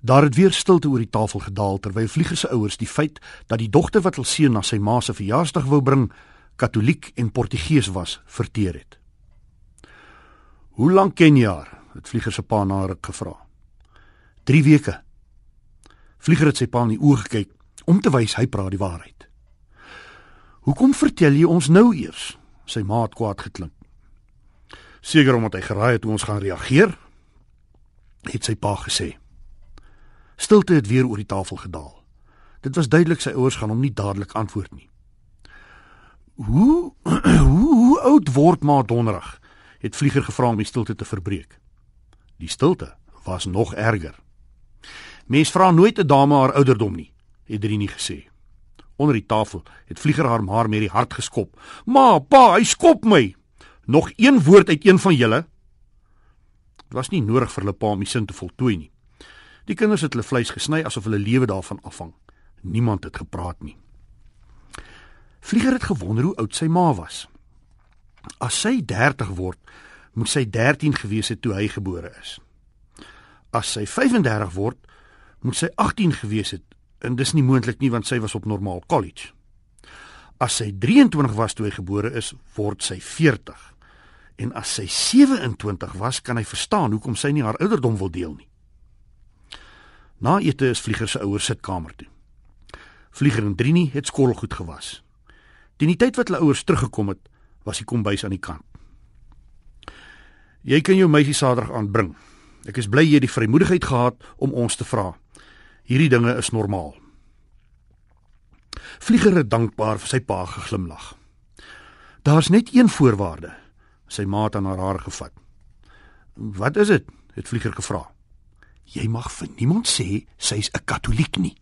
Daar het weer stilte oor die tafel gedaal terwyl Vlieger se ouers die feit dat die dogter wat hul seun na sy ma se verjaarsdag wou bring, Katoliek en Portugees was, verteer het. "Hoe lank ken jy haar?" het Vlieger se pa na ruk gevra. "3 weke." Vlieger het sy pa in die oë gekyk om te wys hy praat die waarheid. "Hoekom vertel jy ons nou eers?" sy ma het kwaad geklink. "Seker omdat hy geraai het hoe ons gaan reageer," het sy pa gesê. Stilte het weer oor die tafel gedaal. Dit was duidelik sy ouers gaan hom nie dadelik antwoord nie. "Hoe hoe, hoe oud word ma donderig?" het Vlieger gevra om die stilte te verbreek. Die stilte was nog erger. "Mens vra nooit 'n dame haar ouderdom nie," het Drini gesê. Onder die tafel het Vlieger haar maar met die hart geskop. "Ma, pa, hy skop my. Nog een woord uit een van julle." Dit was nie nodig vir hulle pa om die sin te voltooi nie. Die kinders het hulle vleis gesny asof hulle lewe daarvan afhang. Niemand het gepraat nie. Vlieger het gewonder hoe oud sy ma was. As sy 30 word, moet sy 13 gewees het toe hy gebore is. As sy 35 word, moet sy 18 gewees het en dis nie moontlik nie want sy was op normaal college. As sy 23 was toe hy gebore is, word sy 40. En as sy 27 was, kan hy verstaan hoekom sy nie haar ouderdom wil deel nie. Na ete is Vlieger se ouers sitkamer toe. Vlieger en Drini het skottelgoed gewas. Teen die tyd wat hulle ouers teruggekom het, was die kombuis aan die kant. Jy kan jou meisie Saterdag aanbring. Ek is bly jy het die vrymoedigheid gehad om ons te vra. Hierdie dinge is normaal. Vlieger het dankbaar vir sy pa geglimlag. Daar's net een voorwaarde. Sy maat aan haar hare gevat. Wat is dit? het Vlieger gevra. Jy mag vir niemand sê sy's 'n katoliek nie.